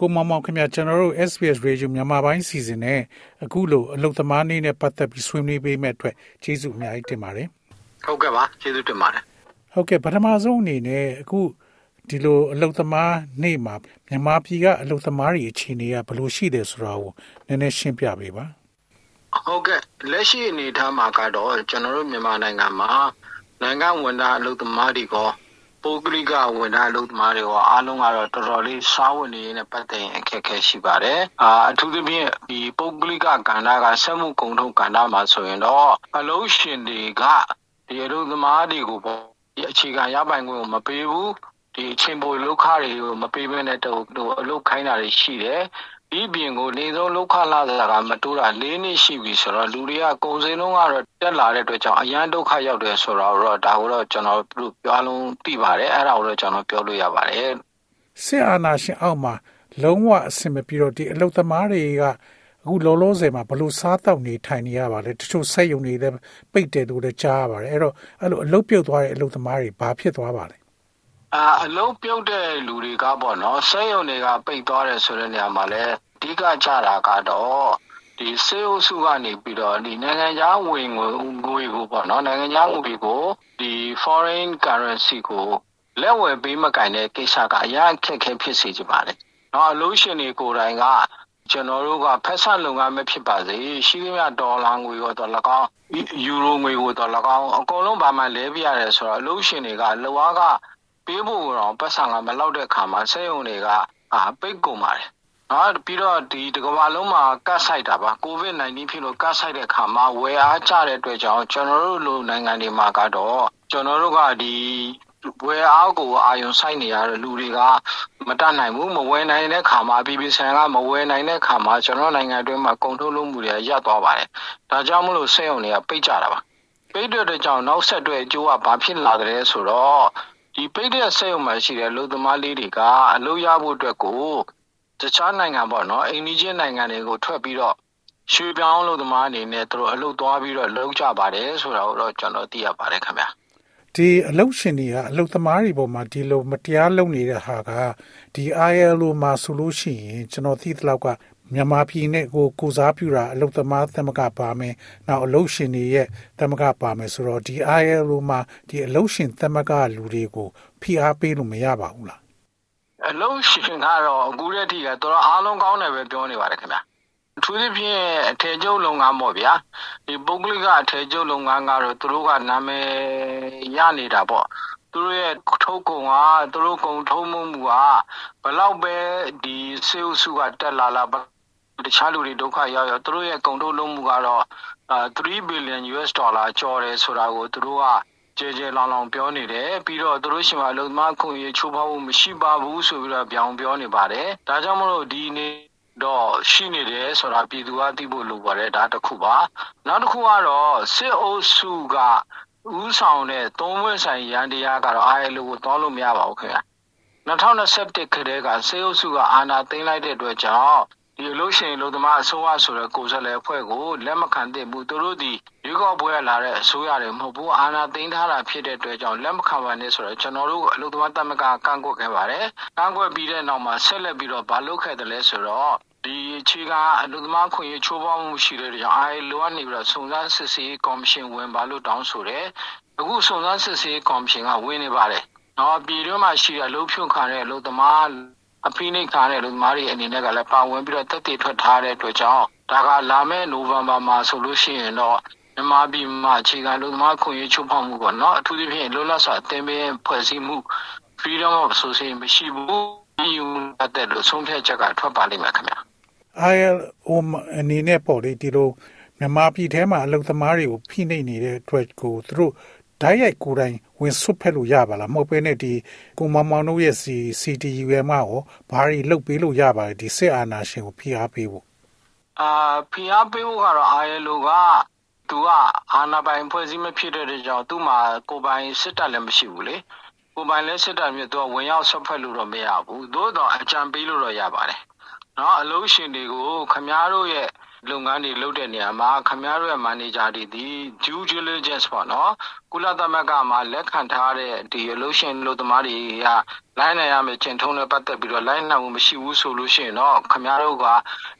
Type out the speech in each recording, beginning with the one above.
ကိုမောင်မောင်ခင်ဗျာကျွန်တော်တို့ SBS Radio မြန်မာပိုင်းစီစဉ်နဲ့အခုလိုအလုပ်သမားနေ့နဲ့ပတ်သက်ပြီးဆွေးနွေးပေးမဲ့အတွက်ကျေးဇူးအများကြီးတင်ပါတယ်ဟုတ်ကဲ့ပါကျေးဇူးတင်ပါတယ်ဟုတ်ကဲ့ပထမဆုံးအနေနဲ့အခုဒီလိုအလုပ်သမားနေ့မှာမြန်မာပြည်ကအလုပ်သမားတွေအခြေအနေကဘယ်လိုရှိတယ်ဆိုတာကိုနည်းနည်းရှင်းပြပေးပါဟုတ်ကဲ့လက်ရှိအနေအထားမှာကတော့ကျွန်တော်တို့မြန်မာနိုင်ငံမှာနိုင်ငံဝန်ထမ်းအလုပ်သမားတွေက ပုဂ္ဂလိကဝန်ထမ်းအလုပ်သမားတွေရောအားလုံးကတော့တော်တော်လေးစားဝတ်နေရေးနဲ့ပတ်သက်ရင်အခက်အခဲရှိပါတယ်။အာအထူးသဖြင့်ဒီပုဂ္ဂလိကကဏ္ဍကစက်မှုကုန်ထုတ်ကဏ္ဍမှာဆိုရင်တော့အလုပ်ရှင်တွေကဒီအလုပ်သမားတွေကိုပေါ့ဒီအခြေခံရပိုင်ခွင့်ကိုမပေးဘူးဒီအချိန်ပိုလောက်ခတွေကိုမပေးဘဲနဲ့တော့အလုပ်ခိုင်းတာတွေရှိတယ် ဒီပြင်ကိုနေဆုံးလောက်ခလာတာကမတိုးတာ၄နှစ်ရှိပြီဆိုတော့လူတွေကကုံစင်းလုံးကတော့တက်လာတဲ့အတွက်ကြောင့်အရန်ဒုက္ခရောက်တယ်ဆိုတော့ဒါကိုတော့ကျွန်တော်တို့ပြောလုံးသိပါတယ်အဲ့ဒါကိုတော့ကျွန်တော်ပြောလို့ရပါတယ်စစ်အာဏာရှင်အောက်မှာလုံးဝအဆင်မပြေတော့ဒီအလုသမားတွေကအခုလောလောဆယ်မှာဘလို့စားတောက်နေထိုင်နေရပါလဲတချို့ဆက်ယုံနေလည်းပိတ်တယ်လို့လည်းကြားရပါတယ်အဲ့တော့အဲ့လိုအလုပြုတ်သွားတဲ့အလုသမားတွေဘာဖြစ်သွားပါလဲ အာအလုံးပြုတ်တဲ့လူတွေကပေါ့နော်ဆဲယုံတွေကပိတ်သွားတယ်ဆိုတဲ့နေရာမှာလဲအဓိကကြတာကတော့ဒီစေအုပ်စုကနေပြီးတော့ဒီနိုင်ငံခြားဝင်ငွေငွေကိုပေါ့နော်နိုင်ငံခြားငွေကိုဒီ foreign currency ကိုလက်ဝယ်ပေးမကင်တဲ့ကိစ္စကအရာအခက်အခဲဖြစ်စေချင်ပါတယ်။နော်အလို့ရှင်တွေကိုယ်တိုင်ကကျွန်တော်တို့ကဖက်ဆက်လုပ်ငန်းမဖြစ်ပါစေရှိသမျှဒေါ်လာငွေရောတော့၎င်းယူရိုငွေကိုတော့၎င်းအကုန်လုံးဘာမှလဲပြရတယ်ဆိုတော့အလို့ရှင်တွေကလောက ပေးဖို့တော့ပတ်စံကမလောက်တဲ့ခါမှာစေယုံတွေကအာပိတ်ကုန်ပါတယ်နော်ပြီးတော့ဒီတကဘာလုံးမှာကတ်ဆိုင်တာပါကိုဗစ် -19 ဖြစ်လို့ကတ်ဆိုင်တဲ့ခါမှာဝယ်အားကျတဲ့အတွက်ကြောင့်ကျွန်တော်တို့လိုနိုင်ငံတွေမှာကတော့ကျွန်တော်တို့ကဒီဝယ်အားကိုအာယုံဆိုင်နေရတဲ့လူတွေကမတတ်နိုင်ဘူးမဝယ်နိုင်တဲ့ခါမှာ BBC ကမဝယ်နိုင်တဲ့ခါမှာကျွန်တော်နိုင်ငံအတွင်းမှာကုန်ထုတ်လုပ်မှုတွေရပ်သွားပါတယ်ဒါကြောင့်မလို့စက်ရုံတွေကပိတ်ကြတာပါပိတ်တဲ့ကြောင့်နောက်ဆက်တွဲအကျိုးကဘာဖြစ်လာတယ်ဆိုတော့ ဒီပိတ်တဲ့စက်ရုံမှာရှိတဲ့လူသမားလေးတွေကအလုပ်ရဖို့အတွက်ကိုတခြားနိုင်ငံပေါ့နော်အိန္ဒိယနိုင်ငံတွေကိုထွက်ပြီးတော့ရွှေပြောင်းလို့သမားအနေနဲ့သူတို့အလုပ်သွားပြီးတော့လုပ်ကြပါတယ်ဆိုတာကိုတော့ကျွန်တော်သိရပါတယ်ခင်ဗျာဒီအလုပ်ရှင်တွေကအလုပ်သမားတွေပေါ်မှာဒီလိုမတရားလုပ်နေတဲ့ဟာကဒီ ILO မှာဆိုလို့ရှိရင်ကျွန်တော်သိသလောက်က မြန်မာပြည်နဲ့ကိုကိုစားပြုတာအလုပ်သမားသမဂ္ဂပါမယ်။နောက်အလုပ်ရှင်တွေရဲ့သမဂ္ဂပါမယ်ဆိုတော့ဒီ ILO မှာဒီအလုပ်ရှင်သမဂ္ဂလူတွေကိုဖိအားပေးလို့မရပါဘူးလားအလုံးရှင်ကတော့အခုတည်းကတော်တော်အားလုံးကောင်းတယ်ပဲပြောနေပါတယ်ခင်ဗျာအထူးသဖြင့်အထည်ချုပ်လုပ်ငန်းပေါ့ဗျာဒီပုဂ္ဂလိကအထည်ချုပ်လုပ်ငန်းကတော့သူတို့ကနာမည်ရနေတာပေါ့သူတို့ရဲ့ထုတ်ကုန်ကသူတို့ကုန်ထုံးမှုကဘလောက်ပဲဒီစေအုပ်စုကတက်လာလာ တခြားလူတွေဒုက္ခရောက်ရောက်သူတို့ရဲ့ကုန်ထုတ်လုပ်မှုကတော့3 billion US ဒေါ်လာကျော်တယ်ဆိုတာကိုသူတို့ကကျဲကျဲလောင်လောင်ပြောနေတယ်ပြီးတော့သူတို့ရှင်မှာလုံသမားခွင့်ရေးချိုးဖောက်မှုမရှိပါဘူးဆိုပြီးတော့ပြောင်းပြောနေပါတယ်ဒါကြောင့်မလို့ဒီနေ့တော့ရှိနေတယ်ဆိုတာပြည်သူကသိဖို့လိုပါတယ်ဒါတစ်ခုပါနောက်တစ်ခုကတော့စစ်အုပ်စုကဥဆောင်တဲ့သုံးဝက်ဆိုင်ရန်တရားကတော့အားရလို့ကိုတောင်းလို့မရပါဘူးခင်ဗျာ2021ခရဲကစေအုပ်စုကအာဏာသိမ်းလိုက်တဲ့အတွက်ကြောင့် ဒီအလို့ရှိရင်လူသမားအစိုးရဆိုတဲ့ကိုယ်စားလှယ်အဖွဲ့ကိုလက်မခံသင့်ဘူးသူတို့ဒီရွေးကောက်ပွဲလာတဲ့အစိုးရတွေမဟုတ်ဘူးအာဏာသိမ်းထားတာဖြစ်တဲ့အတွက်ကြောင့်လက်မခံပါနဲ့ဆိုတော့ကျွန်တော်တို့အလို့သမားတမကကန့်ကွက်ခဲ့ပါတယ်ကန့်ကွက်ပြီးတဲ့နောက်မှာဆက်လက်ပြီးတော့ဘာလုပ်ခဲ့တယ်လဲဆိုတော့ဒီအခြေခံအလို့သမားခွင့်ရေးချိုးဖောက်မှုရှိတဲ့ကြောင့်အဲလိုကနေပြီးတော့စုံစမ်းစစ်ဆေးကော်မရှင်ဝင်ပါလို့တောင်းဆိုတယ်အခုစုံစမ်းစစ်ဆေးကော်မရှင်ကဝင်နေပါတယ်နော်ပြည်တွင်းမှာရှိတဲ့အလို့ဖြုတ်ခံတဲ့အလို့သမား အဖိနှိတ်ခံတဲ့လူသမားတွေအနေနဲ့ကလည်းပါဝင်ပြီးတော့တက်တည်ထွက်ထားတဲ့အတွက်ကြောင့်ဒါကလာမယ့်နိုဝင်ဘာမှာဆိုလို့ရှိရင်တော့မြန်မာပြည်မှာအခြေခံလူသမားခွင့်ရေးချုပ်ဖောက်မှုပေါ့နော်အထူးသဖြင့်လွတ်လပ်စွာအသင်းပင်းဖွဲ့စည်းမှု freedom of association မရှိဘူးဒီအတဲ့လို့ဆုံးဖြတ်ချက်ကထွက်ပါလိမ့်မယ်ခင်ဗျာ ILO အနေနဲ့ပေါ့လေဒီလိုမြန်မာပြည်ထဲမှာအလုပ်သမားတွေကိုဖိနှိပ်နေတဲ့အတွက်ကိုသူတို့ ဓာတ်ရိုက်ကိုယ်တိုင်ဝင်ဆွတ်ဖက်လို့ရပါလားမဟုတ်ပဲနဲ့ဒီကိုမောင်မောင်တို့ရဲ့စီ CTU ရဲ့မှာရောဘာတွေလုတ်ပေးလို့ရပါလဲဒီစစ်အာဏာရှင်ကိုဖိအားပေးဖို့အာဖိအားပေးဖို့ကတော့ ILO ကသူကအာဏာပိုင်ဖွဲ့စည်းမဖြစ်တဲ့ကြောင့်သူ့မှာကိုပိုင်စစ်တပ်လည်းမရှိဘူးလေကိုပိုင်လည်းစစ်တပ်မျိုးသူကဝင်ရောက်ဆွတ်ဖက်လို့တော့မရဘူးသို့တော့အကြံပေးလို့တော့ရပါတယ်နော်အလုံးရှင်တွေကိုခမားတို့ရဲ့ လုပ်ငန်းတွေလုပ်တဲ့နေရာမှာခမားတို့ရဲ့ manager တွေဒီ due diligence ပေါ့နော်ကုလသမဂ္ဂမှာလက်ခံထားတဲ့ဒီအလို့ရှင်လို့သမားတွေကလိုင်းနိုင်ရမယ်ကျင့်ထုံးနဲ့ပတ်သက်ပြီးတော့လိုင်းနိုင်မှုမရှိဘူးဆိုလို့ရှိရင်တော့ခမားတို့က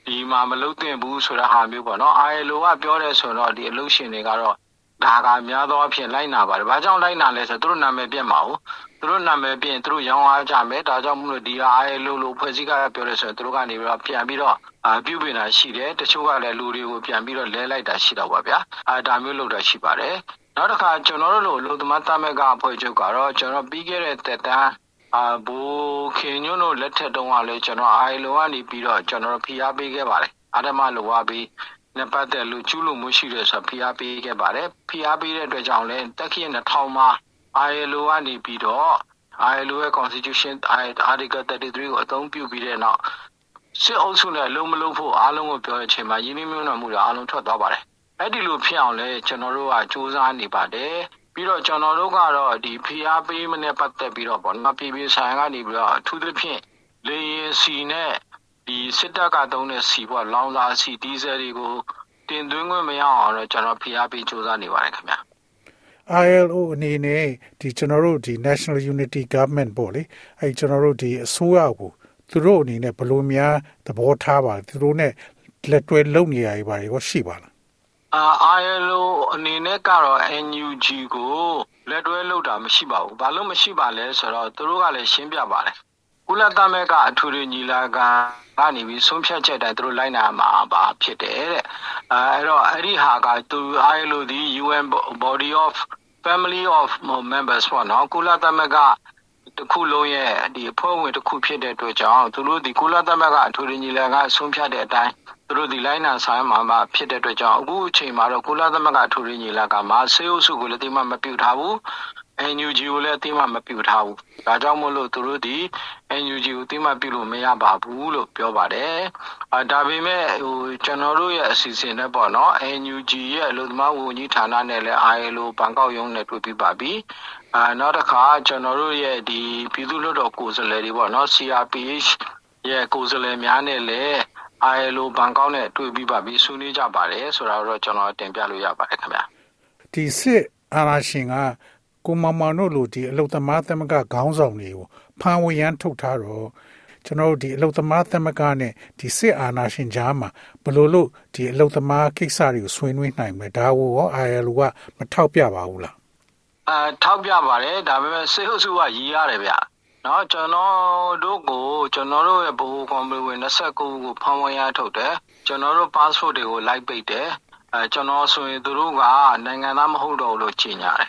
ဒီမှာမလုပ်သင့်ဘူးဆိုတဲ့ဟာမျိုးပေါ့နော် ILO ကပြောတယ်ဆိုတော့ဒီအလို့ရှင်တွေကတော့ဒါကများသောအားဖြင့်လိုက်နာပါတယ်။ဘာကြောင့်လိုက်နာလဲဆိုတော့သူတို့နာမည်ပြတ်မှာ哦။ သူတို့နာမည်ပြရင်သူတို့ရောင်းအားကြမယ်။ဒါကြောင့်မို့လို့ဒီ ILO လို့ဖွဲ့စည်းကပြောတယ်ဆိုရင်သူတို့ကနေပြီးတော့ပြန်ပြီးတော့အာပြုပြင်တာရှိတယ်။တချို့ကလည်းလူတွေကိုပြန်ပြီးတော့လဲလိုက်တာရှိတော့ပါဗျာ။အာဒါမျိုးလုပ်တာရှိပါတယ်။နောက်တစ်ခါကျွန်တော်တို့လိုလူသမားတမက်ကအဖွဲ့ချုပ်ကတော့ကျွန်တော်ပြီးခဲ့တဲ့တက်တန်းအာဘူခင်ညွန်းတို့လက်ထက်တုန်းကလည်းကျွန်တော် ILO ကနေပြီးတော့ကျွန်တော်ဖိအားပေးခဲ့ပါတယ်။အာဓမလိုဝါပြီးနဲ့ပတ်သက်လို့ကျူးလွန်မှုရှိတယ်ဆိုဖိအားပေးခဲ့ပါတယ်ဖိအားပေးတဲ့အတွက်ကြောင့်လည်းတက်ခိ2000မှာ ILO ကနေပြီးတော့ ILO ရဲ့ constitution article 33ကိုအသုံးပြုပြီးတဲ့နောက်စစ်အုပ်စုနဲ့လုံးမလုံးဖို့အားလုံးကိုပြောတဲ့အချိန်မှာယင်းနှမြုံနှံမှုတွေအားလုံးထွက်သွားပါတယ်အဲ့ဒီလိုဖြစ်အောင်လဲကျွန်တော်တို့ကစူးစမ်းနေပါတယ်ပြီးတော့ကျွန်တော်တို့ကတော့ဒီဖိအားပေးမနဲ့ပတ်သက်ပြီးတော့ပေါ့နော်ပြည်ပြည်ဆိုင်ကနေပြီးတော့အထူးသဖြင့်လေရင်စီနဲ့ဒီစစ်တပ်ကသုံးတဲ့စီပေါ့လောင်စာစီဒီဇယ်တွေကိုတင်သွင်းခွင့်မရအောင်တော့ကျွန်တော်ဖိအားပေးစူးစမ်းနေပါတယ်ခင်ဗျာ ILO အနေနဲ့ဒီကျွန်တော်တို့ဒီ National Unity Government ပေါ့လေအဲကျွန်တော်တို့ဒီအစိုးရကိုသူတို့အနေနဲ့ဘယ်လိုများသဘောထားပါသူတို့ ਨੇ လက်တွဲလုပ်နေရပါရောရှိပါလားအာ ILO အနေနဲ့ကတော့ NUG ကိုလက်တွဲလုပ်တာမရှိပါဘူးဘာလို့မရှိပါလဲဆိုတော့သူတို့ကလည်းရှင်းပြပါတယ် ကုလသမဂ္ဂအထူးညီလာခံကနေပြီးဆုံးဖြတ်ချက်တိုင်းသူတို့လိုက်နာမှာပါဖြစ်တယ်တဲ့အဲအဲ့တော့အဲ့ဒီဟာကသူ ILO ဒီ UN Body of Family of Members ပေါ့နော်ကုလသမဂ္ဂတခုလုံးရဲ့ဒီအဖွဲ့ဝင်တစ်ခုဖြစ်တဲ့အတွက်ကြောင့်သူတို့ဒီကုလသမဂ္ဂအထူးညီလာခံဆုံးဖြတ်တဲ့အတိုင်းသူတို့ဒီလိုက်နာဆိုင်မှာမှာဖြစ်တဲ့အတွက်ကြောင့်အခုအချိန်မှာတော့ကုလသမဂ္ဂအထူးညီလာခံမှာဆေးဥစုကိုလည်းတိမမပြုတ်ထားဘူး NUG ကိုလည်းအသိမှမပြုထားဘူး။ဒါကြောင့်မို့လို့သူတို့ဒီ NUG ကိုအသိမှပြုလို့မရပါဘူးလို့ပြောပါတယ်။အာဒါပေမဲ့ဟိုကျွန်တော်တို့ရဲ့အစီအစဉ်နဲ့ပေါ့နော် NUG ရဲ့လူသမားဝန်ကြီးဌာနနဲ့လည်း ILO ဘန်ကောက်ရုံးနဲ့တွေ့ပြီးပါပြီ။အာနောက်တစ်ခါကျွန်တော်တို့ရဲ့ဒီပြည်သူ့လွှတ်တော်ကိုယ်စားလှယ်တွေပေါ့နော် CRPH ရဲ့ကိုယ်စားလှယ်များနဲ့လည်း ILO ဘန်ကောက်နဲ့တွေ့ပြီးပါပြီဆွေးနွေးကြပါတယ်ဆိုတာတော့ကျွန်တော်တင်ပြလို့ရပါတယ်ခင်ဗျာ။ဒီစစ်အာဏာရှင်က ကိုမမောင်တို့လိုဒီအလုသမားသမဂ္ဂခေါင်းဆောင်တွေကိုဖမ်းဝရမ်းထုတ်ထားတော့ကျွန်တော်တို့ဒီအလုသမားသမဂ္ဂနဲ့ဒီစစ်အာဏာရှင်ကြားမှာဘလို့လို့ဒီအလုသမားကိစ္စတွေကိုဆွေးနွေးနိုင်မယ်ဒါကိုရော ILO ကမထောက်ပြပါဘူးလားအာထောက်ပြပါတယ်ဒါပေမဲ့စေဟုတ်စုကရည်ရတယ်ဗျနော်ကျွန်တော်တို့ကိုကျွန်တော်တို့ရဲ့ဘိုးကွန်ပီဝင်29ကိုဖမ်းဝရမ်းထုတ်တယ်ကျွန်တော်တို့ passport တွေကိုလိုက်ပိတ်တယ်အဲကျွန်တော်ဆိုရင်သူတို့ကနိုင်ငံသားမဟုတ်တော့ဘူးလို့ကြေညာတယ်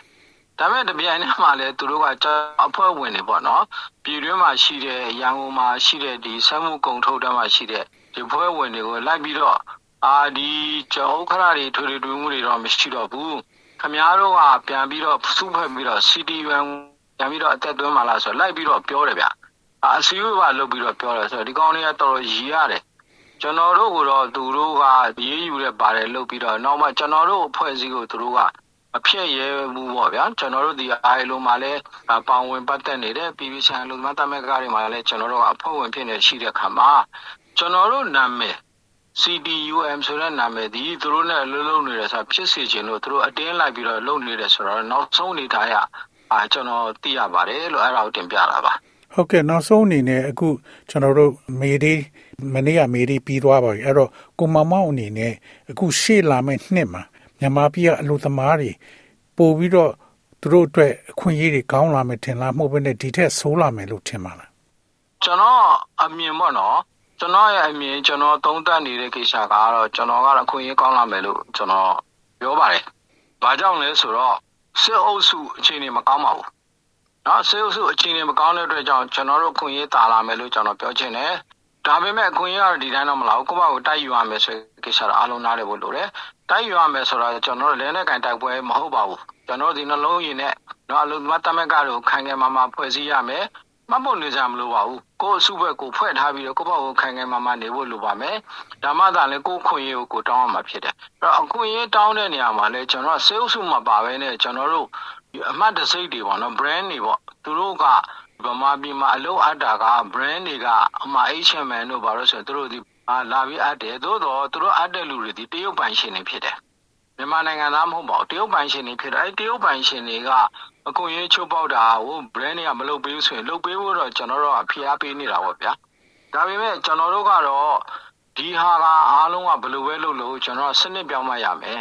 ဒါပေမဲ့တပြိုင်တည်းမှာလည်းသူတို့ကအဖွဲ့ဝင်တွေပေါ့နော်ပြည်တွင်းမှာရှိတဲ့ရန်ကုန်မှာရှိတဲ့ဒီစက်မှုကုန်ထုတ်တဲ့မှာရှိတဲ့ဒီဖွဲ့ဝင်တွေကိုလိုက်ပြီးတော့အာဒီကျောင်းခရတွေထွေထွေမှုတွေတော့မရှိတော့ဘူးခမားတို့ကပြန်ပြီးတော့စုဖွဲ့ပြီးတော့ CT1 ပြန်ပြီးတော့အသက်သွင်းမှလားဆိုတော့လိုက်ပြီးတော့ပြောတယ်ဗျအာအစည်းအဝေးကလုပ်ပြီးတော့ပြောတယ်ဆိုတော့ဒီကောင်တွေကတော်တော်ရည်ရတယ်ကျွန်တော်တို့ကတော့သူတို့ကရေးယူတဲ့ပါတယ်လုပ်ပြီးတော့နောက်မှကျွန်တော်တို့အဖွဲ့အစည်းကိုသူတို့က မဖြစ်ရဲဘူးပေါ့ဗျာကျွန်တော်တို့ဒီအိုင်လိုမှာလည်းပေါင်ဝင်ပတ်သက်နေတဲ့ပြည်ပြည်ဆိုင်လူသမားတမက်ကတွေမှာလည်းကျွန်တော်တို့အဖွဲ့ဝင်ဖြစ်နေရှိတဲ့ခါမှာကျွန်တော်တို့နာမည် CDUM ဆိုတဲ့နာမည်ဒီသူတို့နဲ့လှုပ်လှုပ်နေတယ်ဆိုဖြစ်စေခြင်းလို့သူတို့အတင်းလိုက်ပြီးတော့လှုပ်နေတယ်ဆိုတော့နောက်ဆုံးအနေထားရအာကျွန်တော်သိရပါတယ်လို့အဲ့ဒါကိုတင်ပြတာပါဟုတ်ကဲ့နောက်ဆုံးအနေနဲ့အခုကျွန်တော်တို့မေဒီမနေ့ကမေဒီပြီးသွားပါပြီအဲ့တော့ကိုမမောင်အနေနဲ့အခုရှေ့လာမယ့်နှစ်မှာ မြန်မာပြည်ကအလို့သမားတွေပို့ပြီးတော့သူတို့အတွက်အခွင့်အရေးတွေကောင်းလာမယ်ထင်လားမဟုတ်ဘဲနဲ့ဒီထက်ဆိုးလာမယ်လို့ထင်ပါလားကျွန်တော်အမြင်ပေါ့နော်ကျွန်တော်ရဲ့အမြင်ကျွန်တော်သုံးသပ်နေတဲ့ကိစ္စကတော့ကျွန်တော်ကတော့အခွင့်အရေးကောင်းလာမယ်လို့ကျွန်တော်ပြောပါတယ်။ဘာကြောင့်လဲဆိုတော့စစ်အုပ်စုအခြေအနေမကောင်းပါဘူး။နော်စစ်အုပ်စုအခြေအနေမကောင်းတဲ့အတွက်ကြောင့်ကျွန်တော်တို့အခွင့်အရေးတာလာမယ်လို့ကျွန်တော်ပြောချင်တယ်။ဒါပေမဲ့အခွင့်အရေးကတော့ဒီတိုင်းတော့မလာဘူး။ကိုယ့်ဘာကိုတိုက်ယူရမယ်ဆိုတဲ့ကိစ္စတော့အလုံးနားတယ်ဖို့လိုတယ် တိုက်ယူရမယ်ဆိုတာကျွန်တော်တို့လဲနဲ့ကင်တိုက်ပွဲမဟုတ်ပါဘူးကျွန်တော်ဒီနှလုံးရည်နဲ့တော့အလုံးမတမက်ကတို့ခိုင်ခိုင်မာမာဖွဲ့စည်းရမယ်မှတ်ဖို့နေကြမလို့ပါဘူးကိုယ်အစုဘက်ကိုဖွဲ့ထားပြီးတော့ကိုယ့်ဘက်ကိုခိုင်ခိုင်မာမာနေဖို့လိုပါမယ်ဒါမှသာလေကိုယ်ခွင့်ရကိုကိုတောင်းရမှာဖြစ်တယ်အဲ့တော့အခွင့်အရေးတောင်းတဲ့နေရာမှာလဲကျွန်တော်ဆေးဥစုမှာပါပဲနဲ့ကျွန်တော်တို့အမှတ်တစိတ်တွေပေါ့နော် brand တွေပေါ့သူတို့ကဗမာပြည်မှာအလုပ်အပ်တာက brand တွေကအမှ H&M တို့ဘာလို့ဆိုရင်သူတို့ဒီ လာပြီးအပ်တယ်သို့တော့သူတို့အပ်တဲ့လူတွေဒီတရုတ်ပိုင်ရှင်တွေဖြစ်တယ်မြန်မာနိုင်ငံသားမဟုတ်ပါဘူးတရုတ်ပိုင်ရှင်တွေဖြစ်တယ်အဲတရုတ်ပိုင်ရှင်တွေကအခွင့်အရေးချုပ်ပေါက်တာကို brand တွေကမလုပ်ပေးဘူးဆိုရင်လုပ်ပေးဖို့တော့ကျွန်တော်တို့ကဖိအားပေးနေတာပေါ့ဗျာဒါပေမဲ့ကျွန်တော်တို့ကတော့ဒီဟာကအားလုံးကဘယ်လိုပဲလုပ်လို့ကျွန်တော်စနစ်ပြောင်းမှရမယ်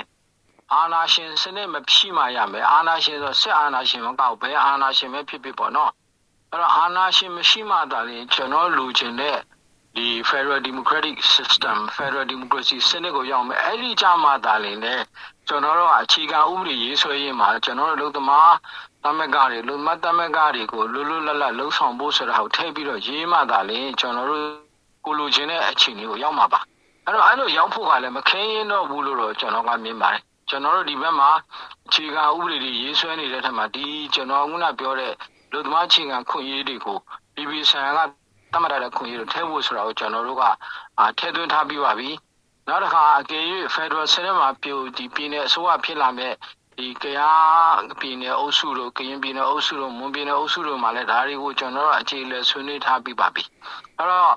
အာနာရှင်စနစ်မဖြစ်မှရမယ်အာနာရှင်ဆိုစစ်အာနာရှင်မကောက်ဘဲအာနာရှင်ပဲဖြစ်ဖြစ်ပေါ့နော်အဲ့တော့အာနာရှင်မရှိမှသာလေကျွန်တော်လူချင်းတဲ့ ဒီ Federal Democratic System Federal Democracy စနစ်ကိုရောက်မယ်အဲ့ဒီကြမှာသာလေနဲ့ကျွန်တော်တို့ကအခြေခံဥပဒေရေးဆွဲရေးမှာကျွန်တော်တို့လူသမားသမဂ္ဂတွေလူမသမဂ္ဂတွေကိုလွတ်လွတ်လပ်လပ်လှုပ်ဆောင်ဖို့ဆိုတာကိုထည့်ပြီးတော့ရေးမှသာလေကျွန်တော်တို့ကိုလိုချင်တဲ့အခြေအနေကိုရောက်မှာပါအဲ့တော့အဲ့လိုရောက်ဖို့ကလည်းမခင်းရင်တော့ဘူးလို့တော့ကျွန်တော်ကမြင်ပါတယ်ကျွန်တော်တို့ဒီဘက်မှာအခြေခံဥပဒေတွေရေးဆွဲနေတဲ့ထက်မှာဒီကျွန်တော်ကပြောတဲ့လူသမားအခြေခံခွင့်ရေးတွေကိုပြည်ပြည်ဆိုင်ရာက တမရတဲ့ခွင့်ရေးတွေထည့်ဖို့ဆိုတာကိုကျွန်တော်တို့ကထည့်သွင်းထားပြီးပါပြီနောက်တစ်ခါအကယ်၍ Federal စနစ်မှာပြိုဒီပြည်နယ်အစိုးရဖြစ်လာမဲ့ဒီကရားပြည်နယ်အုပ်စုတို့ကရင်ပြည်နယ်အုပ်စုတို့မွန်ပြည်နယ်အုပ်စုတို့မှာလည်းဒါတွေကိုကျွန်တော်တို့အခြေလဲဆွေးနွေးထားပြီးပါပြီအဲ့တော့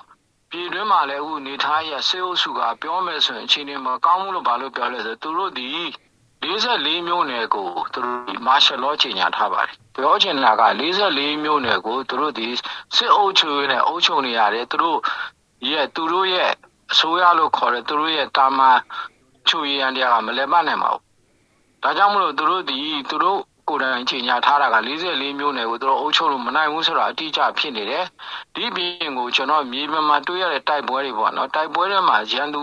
ပြည်တွင်းမှာလည်းအခုနေထားရစေအုပ်စုကပြောမယ်ဆိုရင်အခြေအနေမကောင်းဘူးလို့ဘာလို့ပြောလဲဆိုသူတို့ဒီ 44မျိုးနယ်ကိုသူတို့မာရှယ်လောချိန်ညာထားပါတယ်ပြောချင်တာက44မျိုးနယ်ကိုသူတို့ဒီစစ်အုပ်ချုပ်နဲ့အုပ်ချုပ်နေရတယ်သူတို့ရဲ့သူတို့ရဲ့အစိုးရလို့ခေါ်တဲ့သူတို့ရဲ့တာမန်ချူရန်တရားကမလဲမနိုင်ပါဘူးဒါကြောင့်မလို့သူတို့ဒီသူတို့ကိုယ်တိုင်ချိန်ညာထားတာက44မျိုးနယ်ကိုသူတို့အုပ်ချုပ်လို့မနိုင်ဘူးဆိုတာအတိအကျဖြစ်နေတယ်ဒီပြင်ကိုကျွန်တော်မြေပြင်မှာတွေ့ရတဲ့တိုက်ပွဲတွေပေါ့နော်တိုက်ပွဲတွေမှာရန်သူ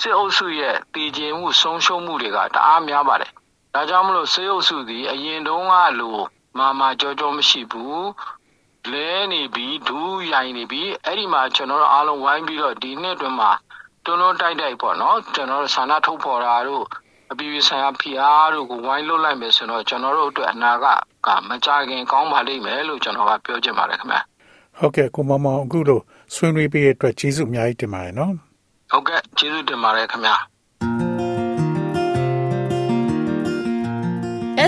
စစ်အုပ်စုရဲ့တည်ကျင်မှုဆုံးရှုံးမှုတွေကတအားများပါတယ်ဒါကြောင့်မလို့စစ်အုပ်စုဒီအရင်တုန်းကလိုမာမာကြောကြောမရှိဘူးလဲနေပြီးဒူးရိုင်နေပြီးအဲ့ဒီမှာကျွန်တော်တို့အားလုံးဝိုင်းပြီးတော့ဒီနှစ်အတွင်းမှာတွန်းတွန်းတိုက်တိုက်ပေါ့နော်ကျွန်တော်တို့ဆန္ဒထုတ်ဖော်တာတို့အပြည်ပြည်ဆိုင်ရာဖိအားတို့ကိုဝိုင်းလုပ်လိုက်မယ်ဆိုတော့ကျွန်တော်တို့အတွက်အနာဂတ်ကမကြခင်ကောင်းပါလိမ့်မယ်လို့ကျွန်တော်ကပြောချင်ပါတယ်ခင်ဗျဟုတ်ကဲ့ကိုမမောင်အခုလို့ဆွေးနွေးပေးတဲ့အတွက်ကျေးဇူးအများကြီးတင်ပါတယ်နော် ဟုတ်ကဲ့ကျေးဇူးတင်ပါတယ်ခင်ဗျာ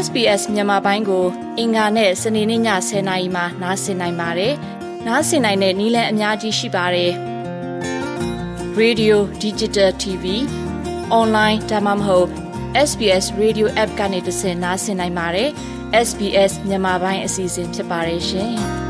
SBS မြန်မာပိုင်းကို အင်ကာနဲ့စနေနေ့ည10:00နာရီမှနားဆင်နိုင်ပါတယ်။နားဆင်နိုင်တဲ့နည်းလမ်းအများကြီးရှိပါတယ်။ Radio Digital TV Online ဒါမှမဟုတ် SBS Radio App ကနေတဆင့်နားဆင်နိုင်ပါတယ်။ SBS မြန်မာပိုင်းအစီအစဉ်ဖြစ်ပါတယ်ရှင်။